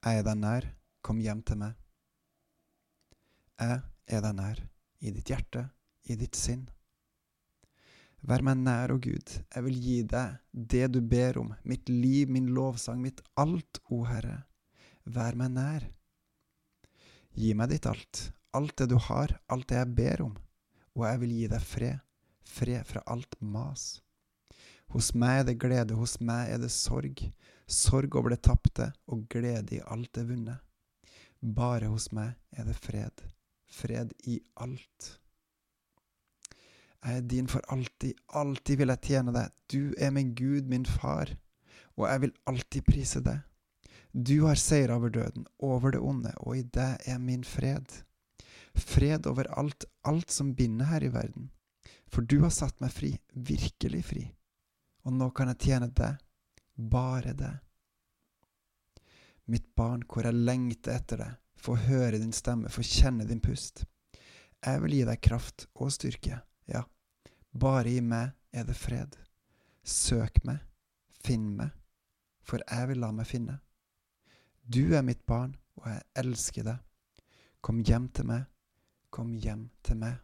Jeg er deg nær, kom hjem til meg. Jeg er deg nær, i ditt hjerte, i ditt sinn. Vær meg nær, å Gud, jeg vil gi deg det du ber om, mitt liv, min lovsang, mitt alt, o Herre. Vær meg nær. Gi meg ditt alt, alt det du har, alt det jeg ber om, og jeg vil gi deg fred, fred fra alt mas. Hos meg er det glede, hos meg er det sorg, sorg over det tapte og glede i alt det vunne. Bare hos meg er det fred, fred i alt. Jeg er din for alltid, alltid vil jeg tjene deg, du er min Gud, min far, og jeg vil alltid prise deg. Du har seier over døden, over det onde, og i deg er min fred. Fred over alt, alt som binder her i verden. For du har satt meg fri, virkelig fri og nå kan jeg tjene deg, bare deg. Mitt barn, hvor jeg lengter etter deg, få høre din stemme, få kjenne din pust. Jeg vil gi deg kraft og styrke, ja, bare i meg er det fred. Søk meg, finn meg, for jeg vil la meg finne. Du er mitt barn, og jeg elsker deg. Kom hjem til meg, kom hjem til meg.